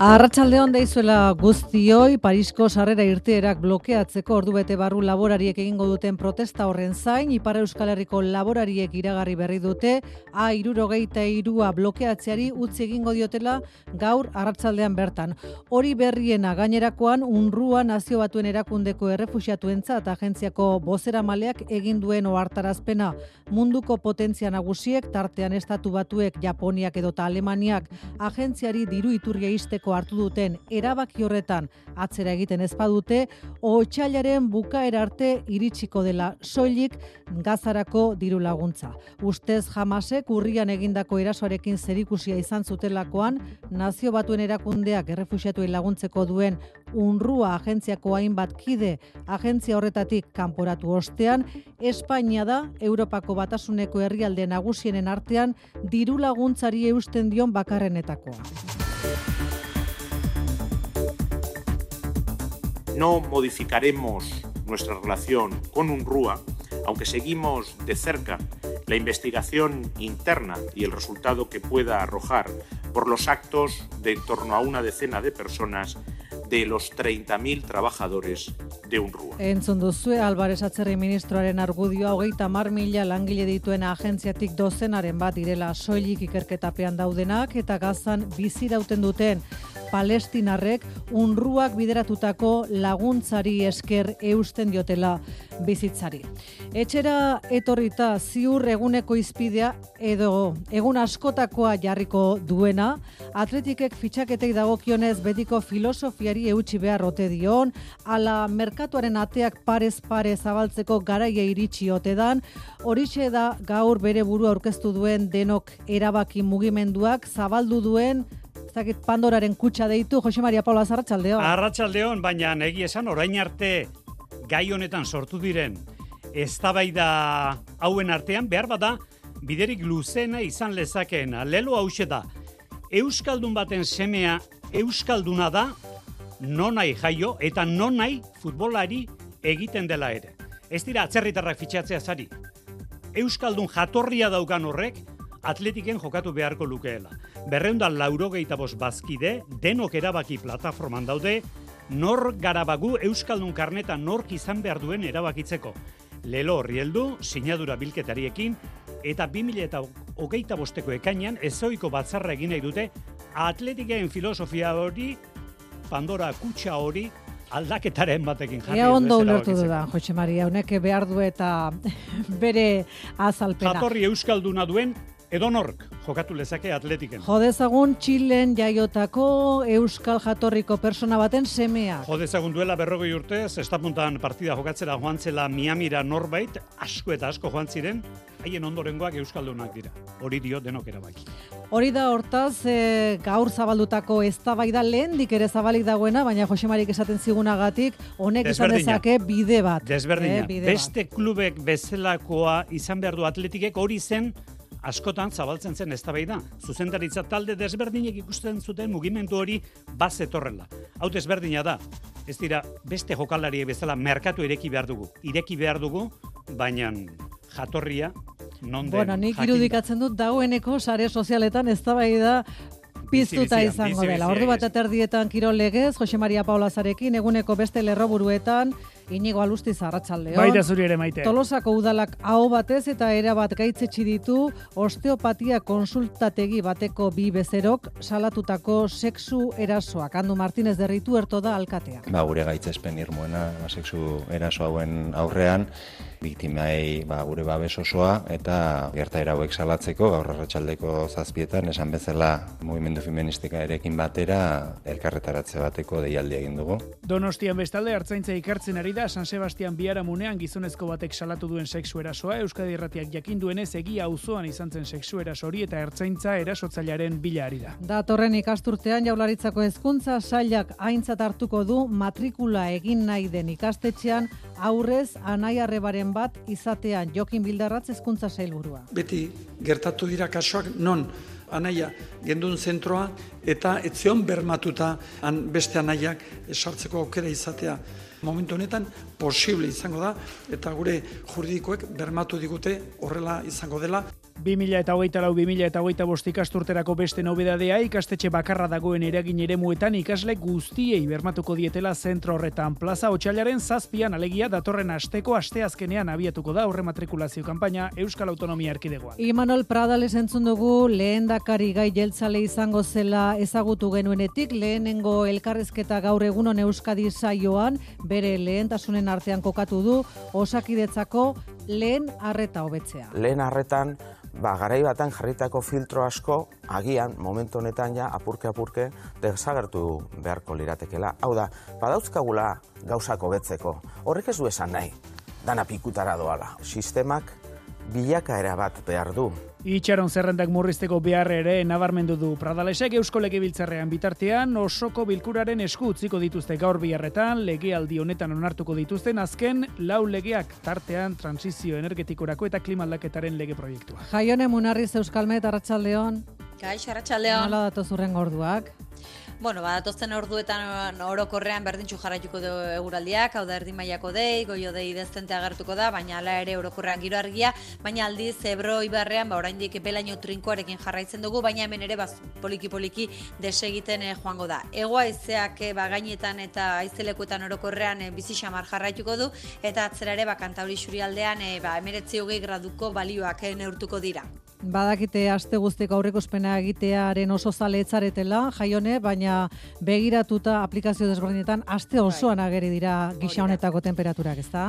Arratsaldeon deizuela guztioi Parisko sarrera irteerak blokeatzeko ordubete barru laborariek egingo duten protesta horren zain Ipar Euskal Herriko laborariek iragarri berri dute A63a blokeatzeari utzi egingo diotela gaur arratsaldean bertan. Hori berriena gainerakoan UNRUA nazio batuen erakundeko errefuxiatuentzat agentziako bozeramaleak egin duen ohartarazpena munduko potentzia nagusiek tartean estatu batuek Japoniak edota Alemaniak agentziari diru iturria isteko hartu duten erabaki horretan atzera egiten ez badute otsailaren bukaera arte iritsiko dela soilik gazarako diru laguntza. Ustez jamasek urrian egindako erasoarekin zerikusia izan zutelakoan nazio batuen erakundeak errefuxiatuei laguntzeko duen unrua agentziako hainbat kide agentzia horretatik kanporatu ostean Espainia da Europako batasuneko herrialde nagusienen artean diru laguntzari eusten dion bakarrenetakoa. No modificaremos nuestra relación con UNRUA, aunque seguimos de cerca la investigación interna y el resultado que pueda arrojar por los actos de en torno a una decena de personas de los 30.000 trabajadores de UNRUA. Entzun duzue, Alvarez Atzerri Ministroaren argudioa hogeita mar mila langile dituen agentziatik dozenaren bat direla soilik ikerketapean daudenak eta gazan bizirauten duten palestinarrek unruak bideratutako laguntzari esker eusten diotela bizitzari. Etxera etorrita ziur eguneko izpidea edo egun askotakoa jarriko duena, atletikek fitxaketei dagokionez betiko filosofiari eutxi behar ote dion, ala merkatuaren ateak parez pare zabaltzeko garaia iritsi ote dan, horixe da gaur bere buru aurkeztu duen denok erabaki mugimenduak zabaldu duen Zakit Pandoraren kutsa deitu, Jose Maria Paula. Arratxaldeon, baina negi esan orain arte gai honetan sortu diren eztabaida hauen artean behar bada biderik luzena izan lezakeen. Lelo hause da Euskaldun baten semea Euskalduna da nonai jaio eta nonai futbolari egiten dela ere. Ez dira atzerritarrak fitxatzea zari. Euskaldun jatorria daukan horrek atletiken jokatu beharko lukeela. Berreunda laurogeita bos bazkide, denok erabaki plataforman daude, nor garabagu Euskaldun karneta nork izan behar duen erabakitzeko. Lelo horri heldu, sinadura bilketariekin, eta 2000 eta hogeita bosteko ekainan ezoiko batzarra egin nahi dute atletikeen filosofia hori, Pandora kutsa hori, aldaketaren batekin jarri. Ea ondo ulertu da, Jose Maria, honek behar du eta bere azalpena. Jatorri Euskalduna duen edonork jokatu lezake atletiken. Jodezagun Txilen jaiotako Euskal Jatorriko persona baten semea. Jodezagun duela berrogei urte, estapuntan partida jokatzera joan zela Miamira norbait, asko eta asko joan ziren, haien ondorengoak Euskaldunak dira. Hori dio denok erabaki. Hori da hortaz, e, gaur zabaldutako ez da bai da lehen ere zabalik dagoena, baina Josemarik esaten zigunagatik, honek izan dezake bide bat. Desberdina. Eh, Beste klubek bezalakoa izan behar du atletikek hori zen askotan zabaltzen zen eztabaida. Zuzendaritza talde desberdinek ikusten zuten mugimendu hori baz etorrela. Hau desberdina da. Ez dira beste jokalariek bezala merkatu ireki behar dugu. Ireki behar dugu, baina jatorria non den. Bueno, nik irudikatzen dut dagoeneko sare sozialetan eztabaida piztuta izango dela. Ordu bat aterdietan kirol legez, Jose Maria Paula Zarekin, eguneko beste lerroburuetan, Inigo Alusti Zarratxaldeon. Baita zuri ere maite. Tolosako udalak hau batez eta era bat gaitzetsi ditu osteopatia konsultategi bateko bi bezerok salatutako sexu erasoak. Andu Martinez derritu erto da alkatea. Ba, gure gaitzespen irmoena, ba, sexu eraso hauen aurrean, biktimai ba, gure babes osoa eta gertaera hauek salatzeko gaur arratsaldeko zazpietan esan bezala mugimendu feministika erekin batera elkarretaratze bateko deialdi egin dugu. Donostian bestalde hartzaintza ikartzen ari da San Sebastian munean gizonezko batek salatu duen sexu erasoa Euskadi Irratiak jakin duenez egia auzoan izan zen sexu eraso hori eta ertzaintza erasotzailaren bila ari da. Datorren ikasturtean jaularitzako hezkuntza sailak aintzat hartuko du matrikula egin nahi den ikastetxean aurrez anaiarrebaren bat izatean Jokin Bildarratz hezkuntza sailburua. Beti gertatu dira kasuak non anaia gendun zentroa eta etzion bermatuta an beste anaiak esartzeko aukera izatea. Momentu honetan posible izango da eta gure juridikoek bermatu digute horrela izango dela. 2000 eta hogeita lau, 2000 eta hogeita bost ikasturterako beste nobedadea ikastetxe bakarra dagoen eragin eremuetan ikasle guztiei bermatuko dietela zentro horretan. Plaza Otxailaren zazpian alegia datorren asteko asteazkenean abiatuko da horre matrikulazio kanpaina Euskal Autonomia Erkidegoan. Imanol Pradales entzun dugu lehen dakari gai jeltzale izango zela ezagutu genuenetik, lehenengo elkarrezketa gaur egunon Euskadi saioan, bere lehentasunen artean kokatu du, osakidetzako lehen arreta hobetzea. Lehen arretan, ba, garai batan jarritako filtro asko, agian, momentu honetan ja, apurke-apurke, desagertu beharko liratekela. Hau da, badauzkagula gauzako betzeko. Horrek ez du esan nahi, dana pikutara doala. Sistemak bilakaera bat behar du. Itxaron zerrendak murrizteko behar ere nabarmendu du Pradalesek Eusko Legebiltzarrean bitartean osoko bilkuraren esku utziko dituzte gaur biharretan legealdi honetan onartuko dituzten azken lau legeak tartean transizio energetikorako eta klimaldaketaren lege proiektua. Jaione Munarriz Euskalmet Arratsaldeon. Kaix, Arratsaldeon. Nola datoz urren gorduak? Bueno, ba, datozen orduetan orokorrean berdintxu jarraituko du eguraldiak, hau da erdin mailako dei, goio dei dezente agertuko da, baina ala ere orokorrean giro argia, baina aldiz Ebro Ibarrean, ba, oraindik belaino trinkoarekin jarraitzen dugu, baina hemen ere baz, poliki-poliki desegiten eh, joango da. Egoa izeak eh, ba, gainetan eta aizelekuetan orokorrean eh, bizi xamar jarraituko du, eta atzera ere ba, kantauri xurialdean eh, ba, emeretzi hogei graduko balioak eh, neurtuko dira. Badakite aste guztiko aurrekospena egitearen oso zale etzaretela, jaione, baina begiratuta aplikazio desberdinetan aste osoan ageri dira gisa honetako temperaturak, ezta?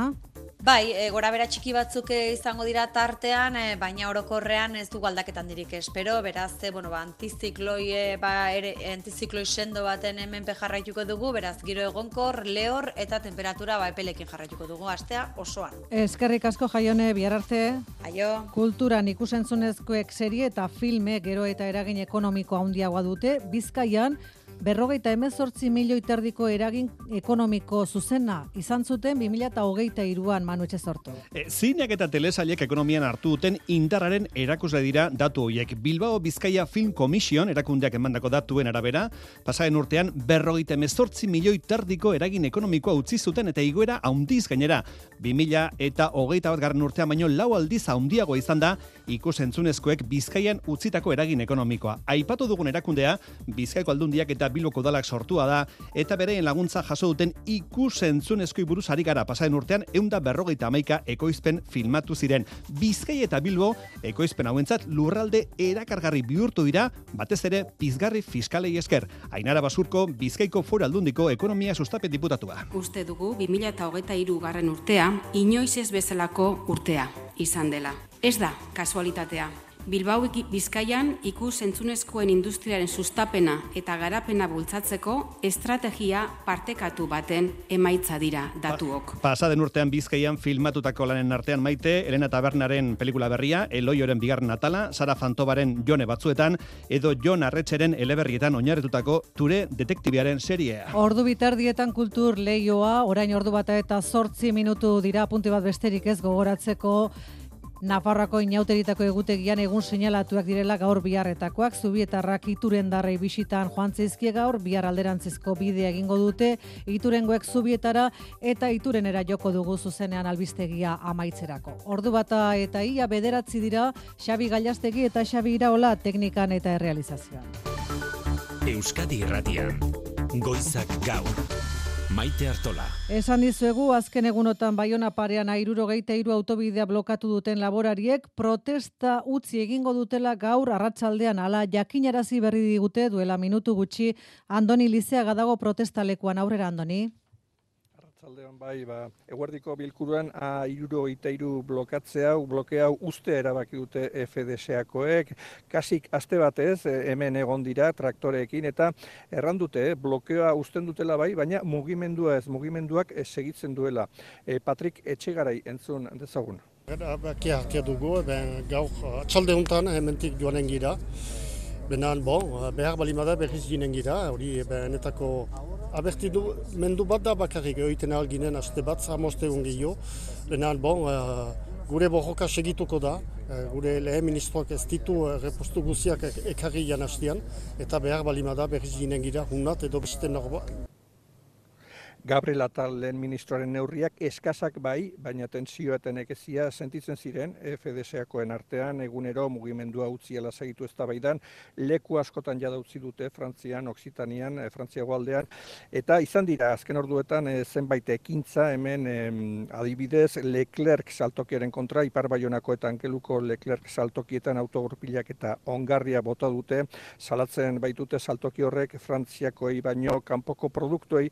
Bai, e, gora bera txiki batzuk e, izango dira tartean, e, baina orokorrean ez dugu aldaketan dirik espero, beraz, e, bueno, ba, antizikloi, e, ba, ere, antizikloi sendo baten hemen jarraituko dugu, beraz, giro egonkor, lehor eta temperatura ba, epelekin jarraituko dugu, astea osoan. Eskerrik asko jaione, bihar arte. Aio. Kulturan ikusentzunezkoek serie eta filme gero eta eragin ekonomiko handiagoa dute, Bizkaian, berrogeita emezortzi milioi terdiko eragin ekonomiko zuzena izan zuten 2008 iruan manu etxe sortu. E, zineak eta telesailek ekonomian hartu duten indarraren erakusle dira datu horiek. Bilbao Bizkaia Film Commission erakundeak emandako datuen arabera, pasaren urtean berrogeita emezortzi milioi terdiko eragin ekonomikoa utzi zuten eta igoera haundiz gainera. 2000 eta hogeita bat garren urtean baino lau aldiz haundiago izan da ikusentzunezkoek Bizkaian utzitako eragin ekonomikoa. Aipatu dugun erakundea, Bizkaiko aldundiak eta Bilboko dalak sortua da, eta bereen laguntza jaso duten ikusentzunezkoi buruz ari gara pasaren urtean eunda berrogeita amaika ekoizpen filmatu ziren. Bizkai eta Bilbo ekoizpen hauentzat lurralde erakargarri bihurtu dira, batez ere pizgarri fiskalei esker. Ainara Basurko, Bizkaiko fora aldundiko ekonomia sustapen diputatua. Uste dugu, 2008 garren urtea, inoiz ez bezalako urtea izan dela. Ez da, kasualitatea. Bilbao Bizkaian ikus entzunezkoen industriaren sustapena eta garapena bultzatzeko estrategia partekatu baten emaitza dira datuok. Pa, pasaden urtean Bizkaian filmatutako lanen artean maite, Elena Tabernaren pelikula berria, Eloioren bigarren atala, Sara Fantobaren jone batzuetan, edo Jon Arretxeren eleberrietan oinarretutako ture detektibiaren seriea. Ordu bitardietan kultur leioa, orain ordu bata eta sortzi minutu dira punti bat besterik ez gogoratzeko Nafarroako inauteritako egutegian egun seinalatuak direla gaur biharretakoak, zubietarrak ituren darrei bisitan joan zeizkie gaur, bihar alderantzizko bidea egingo dute, iturengoek zubietara eta iturenera joko dugu zuzenean albistegia amaitzerako. Ordu bata eta ia bederatzi dira, Xabi Gailastegi eta Xabi Iraola teknikan eta errealizazioan. Euskadi Irratian, Goizak Gaur. Maite Artola. Esan dizuegu, azken egunotan baiona parean airuro geite iru autobidea blokatu duten laborariek, protesta utzi egingo dutela gaur arratsaldean ala jakinarazi berri digute duela minutu gutxi Andoni Lizea gadago protestalekuan aurrera Andoni. Zaldean bai, ba, eguerdiko bilkuruan a iruro itairu blokatzea, blokea uste erabaki dute FDSakoek, kasik aste batez e, hemen egon dira traktoreekin eta errandute eh, blokeoa usten dutela bai, baina mugimendua ez, mugimenduak ez segitzen duela. E, Patrik Etxegarai entzun dezagun. Bakia hartia dugu, ben, gaur atxalde honetan hementik joanen gira. Benan, bon, behar balimada berriz ginen gira, hori benetako aberti du, mendu bat da bakarrik egiten alginen aste bat, zamoste egun gehiago. Lehenan, bon, uh, gure borroka segituko da, uh, gure lehen ministroak ez ditu uh, repostu guziak ekarri jan hastian, eta behar balima da berriz ginen gira, hunat edo beste norba. Gabriel Atal lehen ministroaren neurriak eskasak bai, baina tensioa eta nekezia sentitzen ziren FDSakoen artean. Egunero mugimendua utziela segitu ez baidan, leku askotan jada utzi dute Frantzian, Oksitanian, e, Frantzia gualdean, eta izan dira azken orduetan e, zenbait ekintza hemen adibidez Leclerc saltokiaren kontra, Ipar Baionako eta Ankeluko Leclerc saltokietan autogurpilak eta ongarria bota dute, salatzen baitute saltoki horrek Frantziakoei baino kanpoko produktuei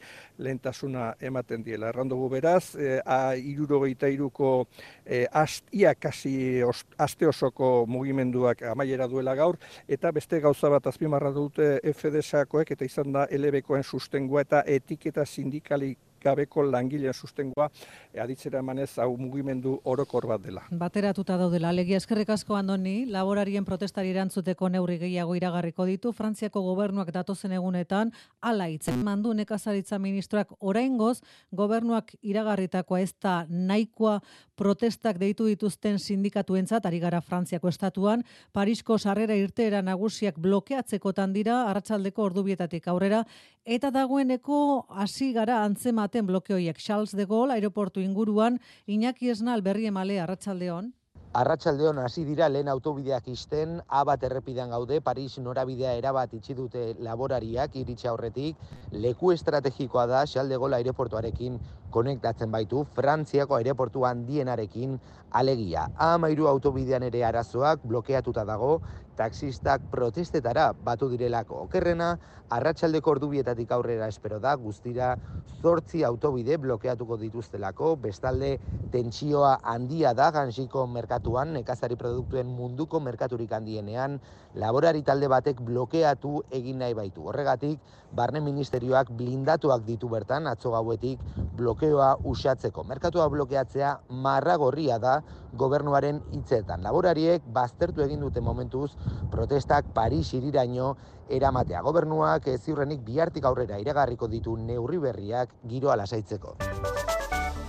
lehentasuna ematen diela. Errandugu beraz, e, a irurogeita iruko e, ia kasi aste osoko mugimenduak amaiera duela gaur, eta beste gauza bat azpimarra dute FDSakoek eta izan da LBkoen sustengua eta etiketa sindikalik gabeko langileen sustengoa e, aditzera emanez hau mugimendu orokor bat dela. Bateratuta daudela, legia eskerrik asko andoni, laborarien protestari erantzuteko neurri gehiago iragarriko ditu, Frantziako gobernuak datozen egunetan, ala itzen mandu nekazaritza ministroak oraingoz gobernuak iragarritakoa ez da nahikoa protestak deitu dituzten sindikatuentzat. Ari gara Frantziako estatuan, Parisko sarrera irteera nagusiak blokeatzekotan dira, arratsaldeko ordubietatik aurrera, eta dagoeneko hasi gara antzema baten blokeoiek Charles de Gaulle aeroportu inguruan Iñaki Esnal berri emale arratsaldeon. Arratsaldeon hasi dira lehen autobideak isten, A bat errepidean gaude, Paris norabidea erabat itxi dute laborariak iritsi aurretik, leku estrategikoa da Charles de Gaulle aeroportuarekin konektatzen baitu Frantziako aireportu handienarekin alegia. Amairu autobidean ere arazoak blokeatuta dago, taxistak protestetara batu direlako. Okerrena, arratsaldeko ordubietatik aurrera espero da, guztira zortzi autobide blokeatuko dituztelako, bestalde tentsioa handia da gansiko merkatuan, nekazari produktuen munduko merkaturik handienean, laborari talde batek blokeatu egin nahi baitu. Horregatik, barne ministerioak blindatuak ditu bertan, atzo gauetik blokeoa usatzeko. Merkatua blokeatzea marragorria da gobernuaren hitzetan. Laborariek baztertu egin dute momentuz protestak Paris iriraino eramatea. Gobernuak ez ziurrenik bihartik aurrera iragarriko ditu neurri berriak giroa lasaitzeko.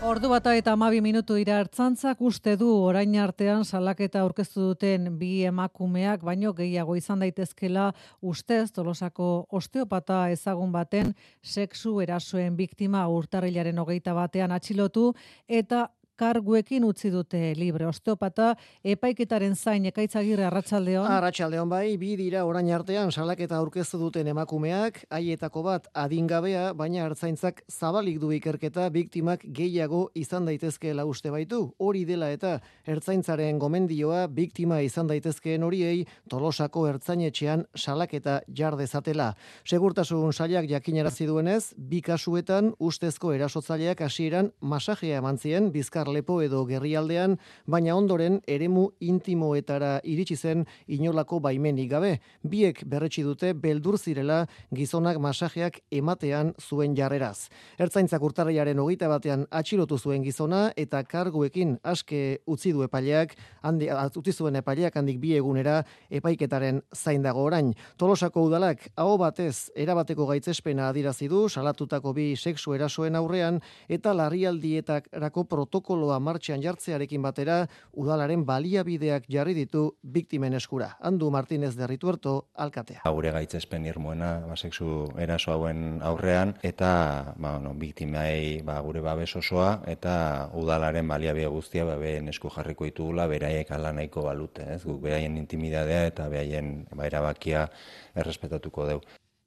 Ordu bata eta amabi minutu dira hartzantzak uste du orain artean salaketa aurkeztu duten bi emakumeak, baino gehiago izan daitezkela ustez tolosako osteopata ezagun baten sexu erasoen biktima urtarrilaren hogeita batean atxilotu eta karguekin utzi dute libre. Osteopata epaiketaren zain ekaitzagirre arratsaldeon arratsaldeon bai bi dira orain artean salaketa aurkeztu duten emakumeak haietako bat adingabea baina hartzaintzak zabalik du ikerketa biktimak gehiago izan daitezkeela uste baitu. Hori dela eta ertzaintzaren gomendioa biktima izan daitezkeen horiei Tolosako ertzainetxean salaketa jar dezatela. Segurtasun sailak jakinarazi duenez bi kasuetan ustezko erasotzaileak hasieran masajea emantzien bizkar lepo edo gerrialdean, baina ondoren eremu intimoetara iritsi zen inolako baimenik gabe. Biek berretsi dute beldur zirela gizonak masajeak ematean zuen jarreraz. Ertzaintzak urtarriaren hogeita batean atxilotu zuen gizona eta karguekin aske utzi du epaileak, handi, utzi zuen epaileak handik bi egunera epaiketaren zain dago orain. Tolosako udalak hau batez erabateko gaitzespena adirazi du salatutako bi sexu erasoen aurrean eta larrialdietarako protokolo protokoloa martxan jartzearekin batera, udalaren baliabideak jarri ditu biktimen eskura. Andu Martinez de Rituerto, alkatea. Gure gaitzespen irmoena, ba, sexu eraso hauen aurrean, eta ba, no, biktimai ba, gure babes osoa, eta udalaren baliabide guztia ba, esku jarriko ditugula, beraiek ala nahiko balute, ez? Guk beraien intimidadea eta beraien ba, erabakia errespetatuko deu.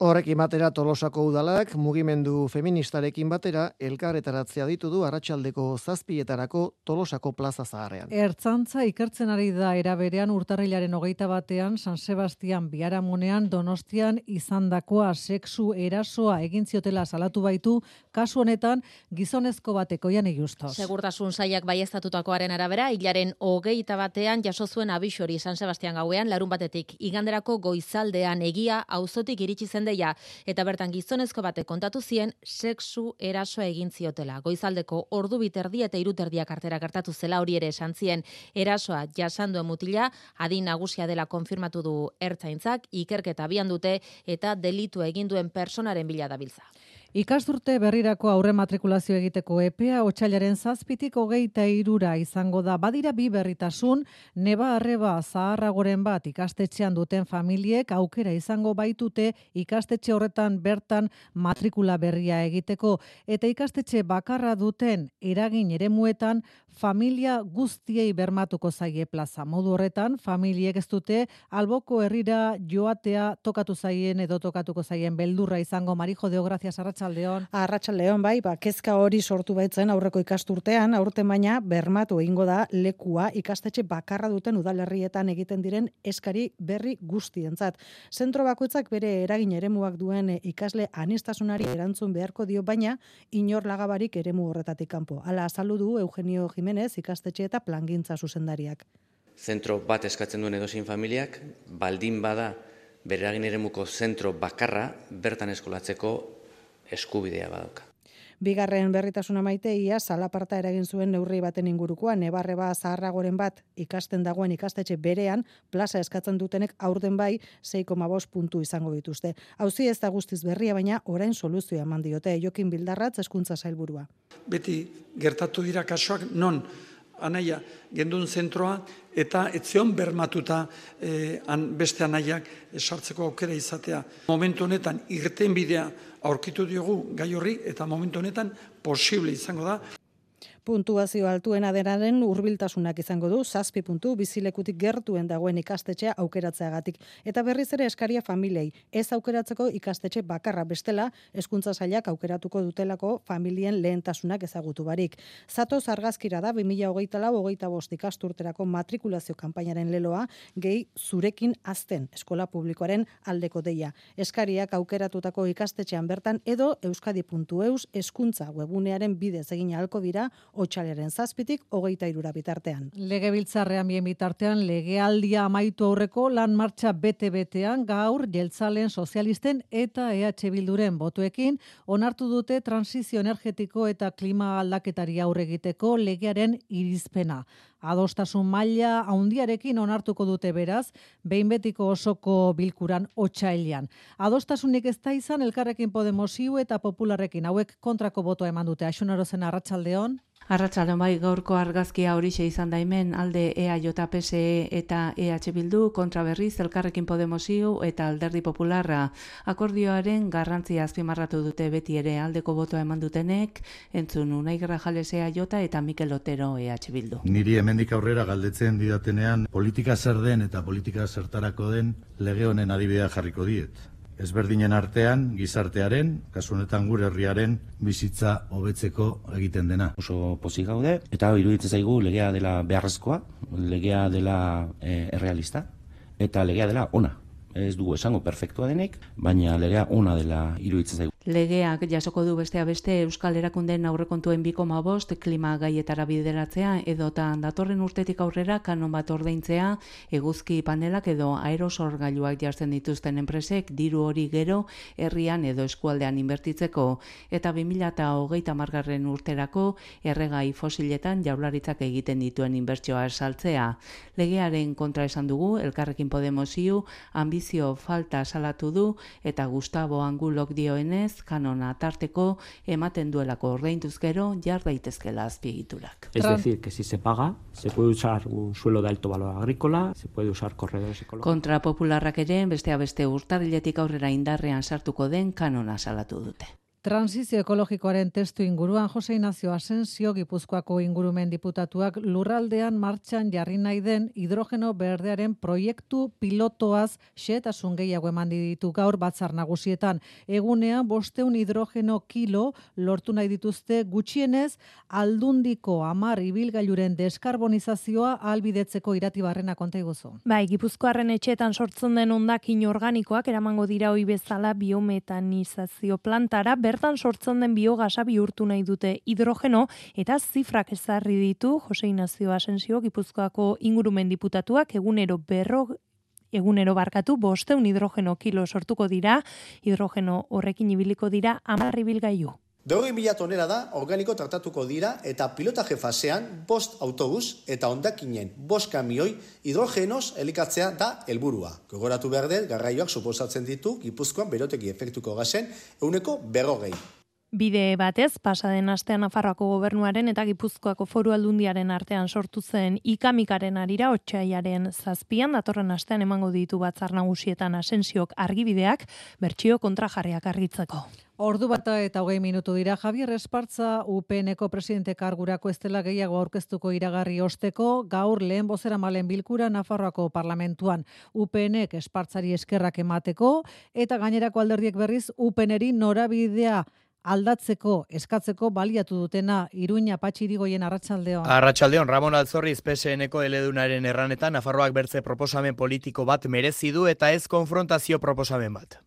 Horrekin batera Tolosako udalak mugimendu feministarekin batera elkarretaratzea ditu du arratsaldeko zazpietarako Tolosako plaza zaharrean. Ertzantza ikertzen ari da eraberean urtarrilaren hogeita batean San Sebastian biaramunean Donostian izandakoa sexu erasoa egin ziotela salatu baitu kasu honetan gizonezko bateko jan egustos. Segurtasun saiak baieztatutakoaren arabera hilaren hogeita batean jaso zuen abisori San Sebastian gauean larun batetik iganderako goizaldean egia auzotik iritsi zen deia eta bertan gizonezko bate kontatu zien sexu erasoa egin ziotela. Goizaldeko ordu biterdi eta iruterdiak artera gertatu zela hori ere esan zien erasoa jasanduen mutila adin nagusia dela konfirmatu du ertzaintzak ikerketa abian dute eta delitu egin duen personaren bila dabiltza. Ikasturte berrirako aurre matrikulazio egiteko epea otxailaren zazpitik hogeita irura izango da. Badira bi berritasun, neba arreba zaharragoren bat ikastetxean duten familiek aukera izango baitute ikastetxe horretan bertan matrikula berria egiteko. Eta ikastetxe bakarra duten eragin eremuetan familia guztiei bermatuko zaie plaza. Modu horretan, familiek ez dute alboko herrira joatea tokatu zaien edo tokatuko zaien beldurra izango. Marijo de Ogracia Arratsaldeon. Arratsaldeon bai, ba kezka hori sortu baitzen aurreko ikasturtean, aurten baina bermatu egingo da lekua ikastetxe bakarra duten udalerrietan egiten diren eskari berri guztientzat. Zentro bakoitzak bere eragin eremuak duen ikasle anistasunari erantzun beharko dio baina inor lagabarik eremu horretatik kanpo. Hala azaldu du Eugenio Jimenez ikastetxe eta plangintza zuzendariak. Zentro bat eskatzen duen edozein familiak, baldin bada bere eremuko zentro bakarra bertan eskolatzeko eskubidea badauka. Bigarren berritasuna maite ia salaparta eragin zuen neurri baten ingurukoa nebarreba zaharragoren bat ikasten dagoen ikastetxe berean plaza eskatzen dutenek aurten bai 6,5 puntu izango dituzte. Hauzi ez da guztiz berria baina orain soluzioa eman diote Jokin Bildarratz hezkuntza sailburua. Beti gertatu dira kasuak non anaia gendun zentroa eta etzion bermatuta eh, an, beste anaiak sartzeko aukera izatea. Momentu honetan irten bidea aurkitu diogu gai horri eta momentu honetan posible izango da puntuazio altuena denaren hurbiltasunak izango du, zazpi puntu bizilekutik gertuen dagoen ikastetxea aukeratzeagatik. Eta berriz ere eskaria familiei, ez aukeratzeko ikastetxe bakarra bestela, hezkuntza zailak aukeratuko dutelako familien lehentasunak ezagutu barik. Zato zargazkira da, 2008 lau, hogeita bost ikasturterako matrikulazio kanpainaren leloa, gehi zurekin azten eskola publikoaren aldeko deia. Eskariak aukeratutako ikastetxean bertan edo euskadi.eus eskuntza webunearen bidez egin ahalko dira otxaleren zazpitik, hogeita irura bitartean. Lege biltzarrean bien bitartean, legealdia amaitu aurreko lan martxa bete-betean gaur jeltzalen sozialisten eta EH Bilduren botuekin onartu dute transizio energetiko eta klima aldaketari aurre egiteko legearen irizpena. Adostasun maila haundiarekin onartuko dute beraz, behin betiko osoko bilkuran otxailian. Adostasunik ez da izan elkarrekin Podemosiu eta Popularrekin hauek kontrako botoa eman dute. Aixunarozen arratsaldeon. Arratsaldeon bai gaurko argazkia horixe izan da hemen alde EAJPSE eta EH Bildu kontra berriz elkarrekin Podemosiu eta Alderdi Popularra akordioaren garrantzia azpimarratu dute beti ere aldeko botoa eman dutenek entzun Unai Grajales EAJ eta Mikel Otero EH Bildu. Niri hemendik aurrera galdetzen didatenean politika zer den eta politika zertarako den lege honen adibidea jarriko diet ezberdinen artean, gizartearen, kasu honetan gure herriaren bizitza hobetzeko egiten dena. Oso pozik gaude eta iruditzen zaigu legea dela beharrezkoa, legea dela e, errealista eta legea dela ona. Ez dugu esango perfektua denik, baina legea ona dela iruditzen zaigu. Legeak jasoko du bestea beste Euskal Erakundeen aurrekontuen bikoma bost klima gaietara bideratzea edota datorren urtetik aurrera kanon bat ordaintzea eguzki panelak edo aerosorgailuak jartzen dituzten enpresek diru hori gero herrian edo eskualdean inbertitzeko eta 2008 margarren urterako erregai fosiletan jaularitzak egiten dituen inbertsioa esaltzea. Legearen kontra esan dugu, elkarrekin Podemosiu, ambizio falta salatu du eta Gustavo Angulok dioenez kanona tarteko ematen duelako ordainduz gero jar daitezkela azpiegiturak. Es decir, que si se paga, se puede usar un suelo de alto valor agrícola, se puede usar corredores ecológicos. Kontra popularrak ere, besteak beste urtarriletik aurrera indarrean sartuko den kanona salatu dute. Transizio ekologikoaren testu inguruan Jose Ignacio Asensio Gipuzkoako ingurumen diputatuak lurraldean martxan jarri nahi den hidrogeno berdearen proiektu pilotoaz xetasun gehiago eman ditu gaur batzar nagusietan. Egunean bosteun hidrogeno kilo lortu nahi dituzte gutxienez aldundiko amar ibilgailuren deskarbonizazioa albidetzeko irati barrena konta iguzu. Bai, Gipuzkoaren etxetan sortzen den ondakin organikoak eramango dira hoi bezala biometanizazio plantara bertan sortzen den biogasa bihurtu nahi dute hidrogeno eta zifrak ezarri ditu Jose Ignacio Asensio Gipuzkoako ingurumen diputatuak egunero berro egunero barkatu bosteun hidrogeno kilo sortuko dira, hidrogeno horrekin ibiliko dira amarri bilgaiu. Dogei mila tonera da organiko tratatuko dira eta pilotaje fasean bost autobus eta ondakinen bost kamioi hidrogenos elikatzea da helburua. Gogoratu behar dut, garraioak suposatzen ditu Gipuzkoan beroteki efektuko gazen euneko berrogei. Bide batez, pasaden astean Nafarroako gobernuaren eta Gipuzkoako foru aldundiaren artean sortu zen ikamikaren arira otxaiaren zazpian, datorren astean emango ditu batzar nagusietan asensiok argibideak, bertsio kontrajarriak argitzeko. Ordu bata eta hogei minutu dira Javier Espartza UPNeko presidente kargurako estela gehiago aurkeztuko iragarri osteko gaur lehen bozera malen bilkura Nafarroako parlamentuan UPNek Espartzari eskerrak emateko eta gainerako alderdiek berriz UPNeri norabidea aldatzeko eskatzeko baliatu dutena Iruña Patxirigoien arratsaldeon. Arratsaldeon Ramon Alzorriz PSNeko eledunaren erranetan Nafarroak bertze proposamen politiko bat merezi du eta ez konfrontazio proposamen bat.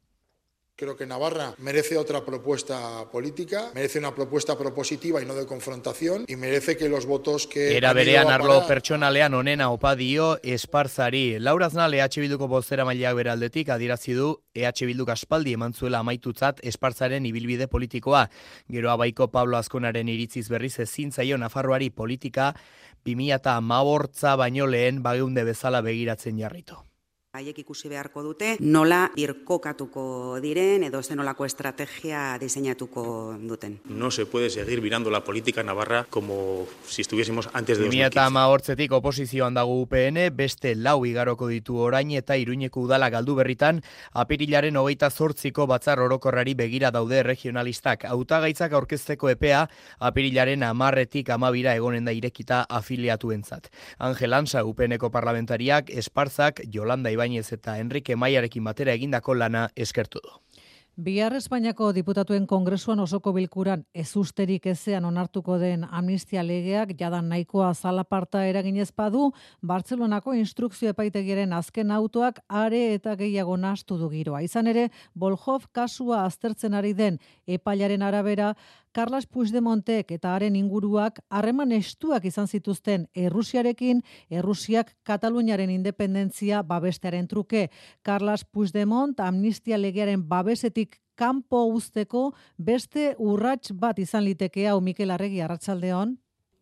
Creo que Navarra merece otra propuesta política, merece una propuesta propositiva y no de confrontación y merece que los votos que... Era berean arlo pertsonalean onena opa dio esparzari. Laura Znal EH Bilduko bozera mailak beraldetik adirazi du EH Bilduk aspaldi eman zuela amaitutzat esparzaren ibilbide politikoa. Gero abaiko Pablo Azkonaren iritziz berriz ezin zaio Nafarroari politika 2008 baino lehen bageunde bezala begiratzen jarritu haiek ikusi beharko dute nola birkokatuko diren edo zenolako estrategia diseinatuko duten. No se puede seguir mirando la política navarra como si estuviésemos antes de 2015. Eta ama hortzetik oposizioan dago UPN, beste lau igaroko ditu orain eta iruñeko udala galdu berritan, apirilaren hogeita zortziko batzar orokorrari begira daude regionalistak. Autagaitzak aurkezteko epea, apirilaren amarretik amabira egonen da irekita afiliatu entzat. Angel Ansa, UPNeko parlamentariak, Esparzak, Jolanda Ibai Ibañez eta Enrique Maiarekin batera egindako lana eskertu du. Bihar Espainiako diputatuen kongresuan osoko bilkuran ez usterik ezean onartuko den amnistia legeak jadan nahikoa zalaparta eraginez badu, Bartzelonako instrukzio epaitegiren azken autoak are eta gehiago nastu du giroa. Izan ere, Bolhov kasua aztertzen ari den epailaren arabera, Carlos Puigdemontek eta haren inguruak harreman estuak izan zituzten Errusiarekin, Errusiak Kataluniaren independentzia babestearen truke. Carlos Puigdemont amnistia legearen babesetik kanpo usteko beste urrats bat izan liteke hau Mikel Arregi Arratsaldeon.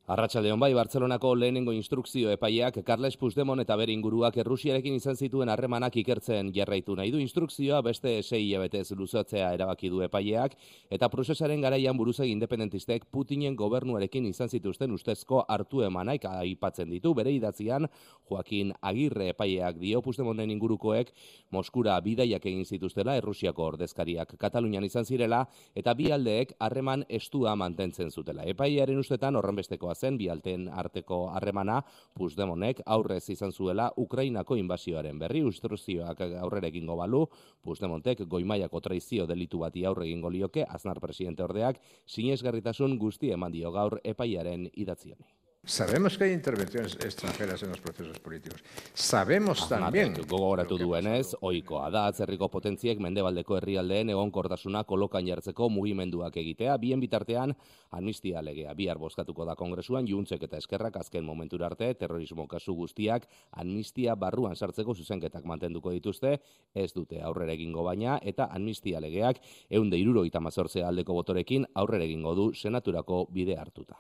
Arratsaldeon bai Bartzelonako lehenengo instrukzio epaileak Carles Puigdemont eta bere inguruak Errusiarekin izan zituen harremanak ikertzen jarraitu nahi du instrukzioa beste 6 hilabetez luzatzea erabaki du epaileak eta prozesaren garaian buruzegi independentistek Putinen gobernuarekin izan zituzten ustezko hartu emanaik aipatzen ditu. Bere idatzian Joaquin Agirre epaileak dio Puigdemonten ingurukoek Moskura bidaiak egin zituztela Errusiako ordezkariak Katalunian izan zirela eta bi aldeek harreman estua mantentzen zutela. Epailearen ustetan horrenbesteko zen bialten arteko harremana Puigdemontek aurrez izan zuela Ukrainako inbasioaren berri instrukzioak aurrera egingo balu Puigdemontek goimaiako traizio delitu bati aurre egingo lioke Aznar presidente ordeak sinesgarritasun guzti eman dio gaur epaiaren idatzioni. Sabemos que hay intervenciones extranjeras en los procesos políticos. Sabemos también... Gogoratu duenez, oikoa da atzerriko potentziek mendebaldeko herrialdeen egonkortasuna kolokan jartzeko mugimenduak egitea, bien bitartean amnistia legea bihar bozkatuko da kongresuan, juntzek eta eskerrak azken momentura arte, terrorismo kasu guztiak amnistia barruan sartzeko zuzenketak mantenduko dituzte, ez dute aurrera egingo baina, eta amnistia legeak eunde iruro aldeko botorekin aurrera egingo du senaturako bide hartuta.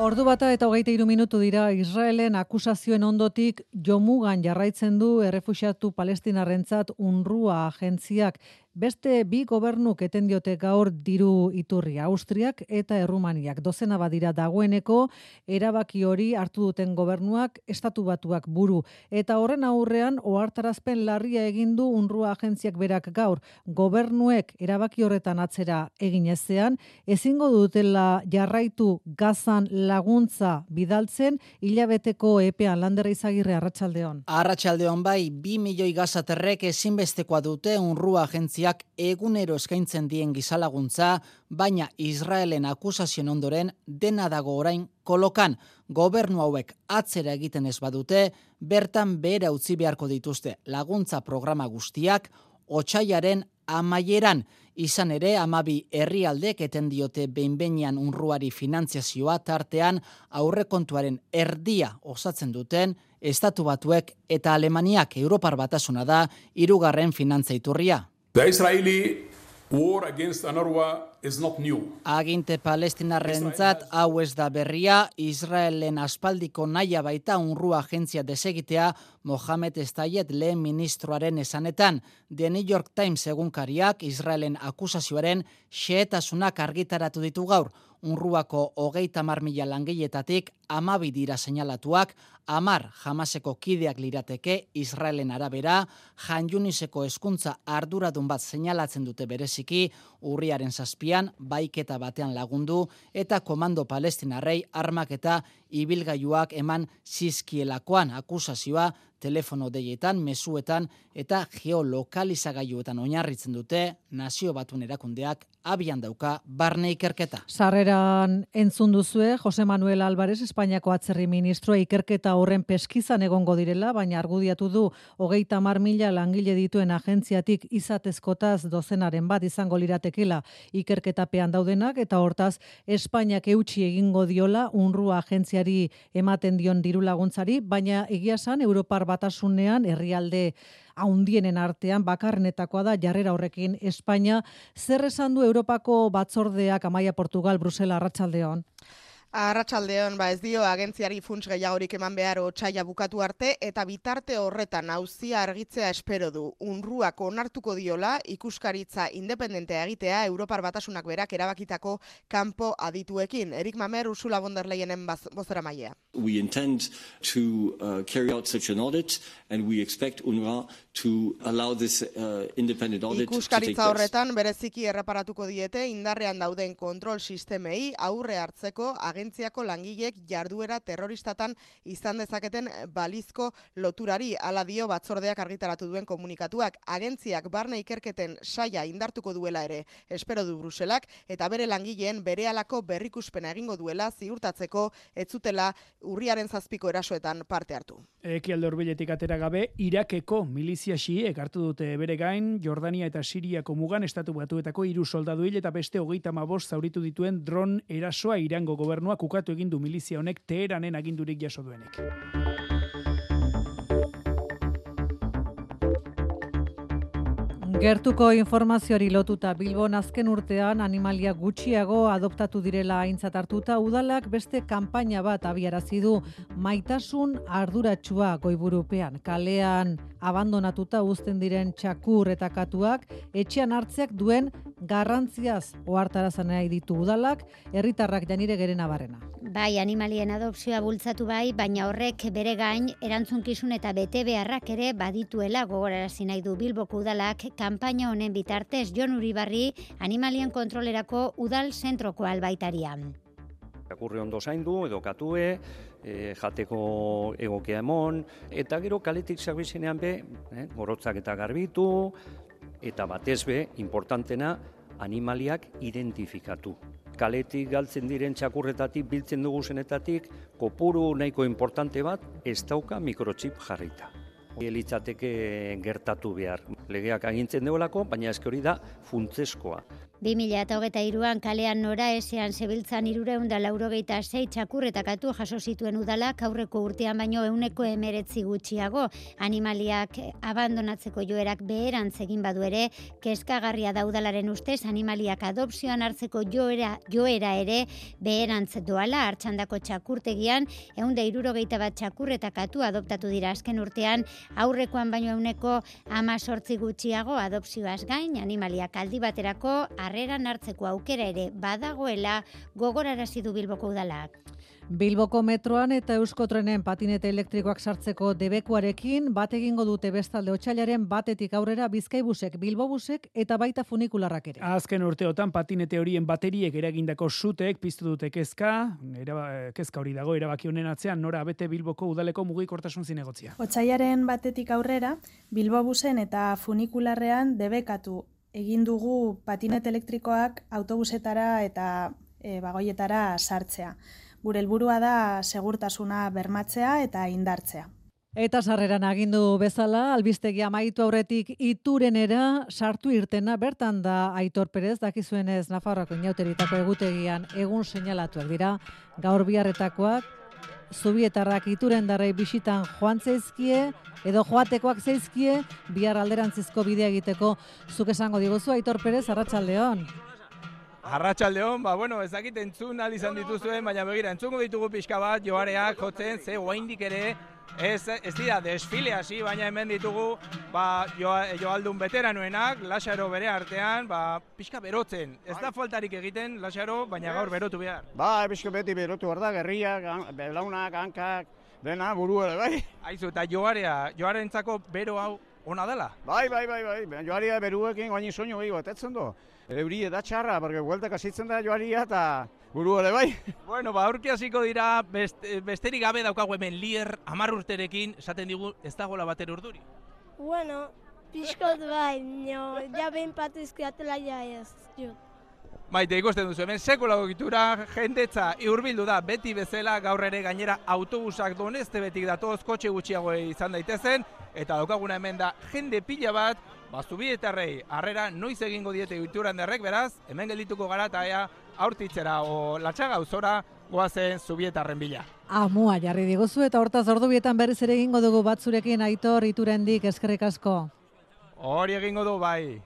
Ordu bata eta hogeita iru minutu dira Israelen akusazioen ondotik jomugan jarraitzen du errefusiatu palestinarrentzat unrua agentziak Beste bi gobernuk eten diote gaur diru iturri Austriak eta Errumaniak. Dozena badira dagoeneko erabaki hori hartu duten gobernuak estatu batuak buru. Eta horren aurrean ohartarazpen larria egin du unrua agentziak berak gaur. Gobernuek erabaki horretan atzera egin ezean, ezingo dutela jarraitu gazan laguntza bidaltzen hilabeteko epean landerra izagirre arratsaldeon. Arratsaldeon bai, bi milioi gazaterrek ezinbestekoa dute unrua agentziak agentziak egunero eskaintzen dien gizalaguntza, baina Israelen akusazioen ondoren dena dago orain kolokan. Gobernu hauek atzera egiten ez badute, bertan behera utzi beharko dituzte laguntza programa guztiak, otxaiaren amaieran, izan ere amabi herrialdek eten diote behinbenian unruari finantziazioa tartean aurrekontuaren erdia osatzen duten, Estatu batuek eta Alemaniak. Europar batasuna da irugarren finantzaiturria. The Israeli War against UNRWA is not new. Aginte palestinarrentzat hau ez da berria, Israelen aspaldiko naia baita unru agentzia desegitea Mohamed Estayet lehen ministroaren esanetan. The New York Times egunkariak Israelen akusazioaren xeetasunak argitaratu ditu gaur. Unruako hogeita mar mila langiletatik amabi dira seinalatuak, amar jamaseko kideak lirateke Israelen arabera, janjuniseko eskuntza arduradun bat seinalatzen dute bereziki, urriaren zazpian, baiketa batean lagundu, eta komando palestinarrei armak eta ibilgailuak eman zizkielakoan akusazioa telefono deietan, mesuetan eta geolokalizagailuetan oinarritzen dute nazio batun erakundeak abian dauka barne ikerketa. Sarreran entzun duzue, Jose Manuel Álvarez, Espainiako atzerri ministroa ikerketa horren peskizan egongo direla, baina argudiatu du hogeita mar mila langile dituen agentziatik izatezkotaz dozenaren bat izango liratekela ikerketapean daudenak, eta hortaz Espainiak eutxi egingo diola unrua agentziari ematen dion diru laguntzari, baina egia san Europar batasunean herrialde haundienen artean bakarrenetakoa da jarrera horrekin Espainia. Zer esan du Europako batzordeak Amaia Portugal, Brusela, Arratsaldeon? Arratsaldeon ba ez dio agentziari funts gehiagorik eman behar otsaia bukatu arte eta bitarte horretan auzia argitzea espero du. Unruak onartuko diola ikuskaritza independentea egitea Europar Batasunak berak erabakitako kanpo adituekin. Erik Mamer Ursula von der Leyenen bozera mailea. We intend to uh, carry out such an audit and we expect UNRWA to allow this uh, independent audit Ikuskaritza horretan bereziki erreparatuko diete indarrean dauden kontrol sistemei aurre hartzeko agentziako langilek jarduera terroristatan izan dezaketen balizko loturari ala dio batzordeak argitaratu duen komunikatuak agentziak barne ikerketen saia indartuko duela ere espero du Bruselak eta bere langileen berehalako berrikuspena egingo duela ziurtatzeko etzutela urriaren zazpiko erasoetan parte hartu. Ekialde horbiletik atera gabe, Irakeko milizia xiek hartu dute bere gain, Jordania eta Siriako mugan estatu batuetako hiru soldadu hil eta beste hogeita mabost zauritu dituen dron erasoa irango gobernuak ukatu egin du milizia honek teheranen agindurik jaso duenek. Gertuko informazioari lotuta Bilbon azken urtean animalia gutxiago adoptatu direla aintzat hartuta udalak beste kanpaina bat abiarazi du maitasun arduratsua goiburupean kalean abandonatuta uzten diren txakur eta katuak etxean hartzeak duen garrantziaz ohartarazan nahi ditu udalak herritarrak janire gerena barrena. Bai, animalien adopzioa bultzatu bai, baina horrek bere gain erantzunkizun eta bete beharrak ere badituela gogorarazi nahi du Bilboko udalak kanpaina honen bitartez Jon Uribarri animalien kontrolerako udal zentroko albaitarian. Akurri ondo zaindu edo katue, e, jateko egokea emon, eta gero kaletik zerbizenean be, eh, gorotzak eta garbitu, eta batez be, importantena, animaliak identifikatu. Kaletik galtzen diren txakurretatik, biltzen dugu zenetatik, kopuru nahiko importante bat, ez dauka mikrochip jarrita. Elitzateke gertatu behar. Legeak agintzen deolako, baina ezke hori da funtzeskoa. 2008an kalean nora esean zebiltzan irureun da laurogeita zei txakurretakatu jaso zituen udalak aurreko urtean baino euneko emeretzi gutxiago. Animaliak abandonatzeko joerak beherantz egin badu ere, kezkagarria da udalaren ustez animaliak adopzioan hartzeko joera, joera ere beherantz doala hartxandako txakurtegian, eun da irurogeita bat txakurretakatu adoptatu dira azken urtean, aurrekoan baino euneko ama sortzi gutxiago adopzioaz gain, animaliak aldi baterako harreran hartzeko aukera ere badagoela gogorarazi du Bilboko udalak. Bilboko metroan eta Euskotrenen patinete elektrikoak sartzeko debekuarekin bat egingo dute bestalde otxailaren batetik aurrera Bizkaibusek, Bilbobusek eta baita funikularrak ere. Azken urteotan patinete horien bateriek eragindako sutek piztu dute kezka, eraba, kezka hori dago erabaki honen atzean nora bete Bilboko udaleko mugikortasun zinegotzia. Otsailaren batetik aurrera Bilbobusen eta funikularrean debekatu egin dugu patinet elektrikoak autobusetara eta e, bagoietara sartzea. Gure helburua da segurtasuna bermatzea eta indartzea. Eta sarreran agindu bezala, albistegia maitu aurretik iturenera sartu irtena, bertan da Aitor Perez, dakizuenez Nafarroako inauteritako egutegian egun seinalatuak dira, gaur biharretakoak, zubietarrak ituren darrei bisitan joan zeizkie, edo joatekoak zeizkie, bihar alderantzizko bidea egiteko zuk esango diguzu, Aitor Perez, Arratxaldeon. Arratxaldeon, ba, bueno, ezakit entzun izan dituzuen, baina begira, entzungo ditugu pixka bat, joareak, jotzen, ze oaindik ere, ez, ez dira desfile hasi, baina hemen ditugu, ba, jo, joaldun veteranoenak, lasaro bere artean, ba, pixka berotzen. Ez da faltarik egiten, lasaro, baina gaur berotu behar. Ba, pixka beti berotu behar da, gerriak, belaunak, hankak, dena, buru ere, bai. Aizu, eta joarea, joarentzako bero hau ona dela? Bai, bai, bai, bai, joaria beruekin, guaini soinu gehiago, etetzen du. Euri da txarra, porque hueltak asitzen da joaria eta buru ere bai. Bueno, ba, aurki hasiko dira, best, besterik gabe daukagu hemen lier, amar urterekin, esaten digu, ez dagoela bater urduri. Bueno, pixkot bai, no, ja behin patu izkiatela ja ez, jo. Maite, ikusten duzu, hemen sekulako gitura, jendetza, iurbildu da, beti bezala, gaur ere gainera autobusak donezte betik datoz, kotxe gutxiago izan daitezen, eta daukaguna hemen da, jende pila bat, bazubietarrei, harrera noiz egingo diete gituran derrek, beraz, hemen geldituko gara eta ea, aurtitzera o latxaga uzora, goazen zubietarren bila. Amua jarri diguzu eta hortaz ordu bietan berriz ere egingo dugu batzurekin aitor iturendik eskerrik asko. Hori egingo du bai.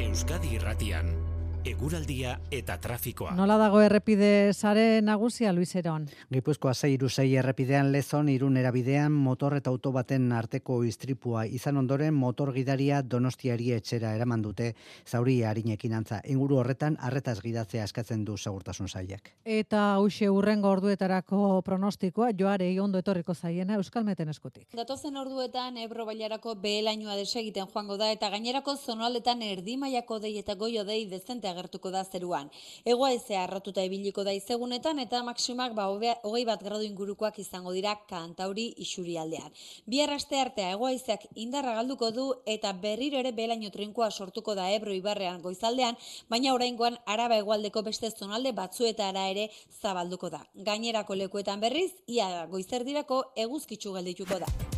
Euskadi Irratian eguraldia eta trafikoa. Nola dago errepide sare nagusia Luis Eron? Gipuzkoa 6 errepidean lezon irun erabidean motor eta auto baten arteko istripua izan ondoren motor gidaria Donostiari etxera eraman dute zauri arinekin antza. Inguru horretan arretaz gidatzea eskatzen du segurtasun sailak. Eta hauxe urrengo orduetarako pronostikoa joare ondo etorriko zaiena Euskalmeten eskutik. Datozen orduetan Ebro bailarako behelainua desegiten joango da eta gainerako zonaldetan erdi mailako dei eta goio dei dezente agertuko da zeruan. Egoaizea arratuta ibiliko da izegunetan eta maksimak ba hogei bat gradu ingurukoak izango dira kantauri isurialdean. Bihar aste artea egoaizeak indarra galduko du eta berriro ere belaino trinkoa sortuko da Ebro ibarrean goizaldean, baina oraingoan araba hegoaldeko beste zonalde batzuetara ere zabalduko da. Gainerako lekuetan berriz, ia goizerdirako eguzkitzu geldituko da.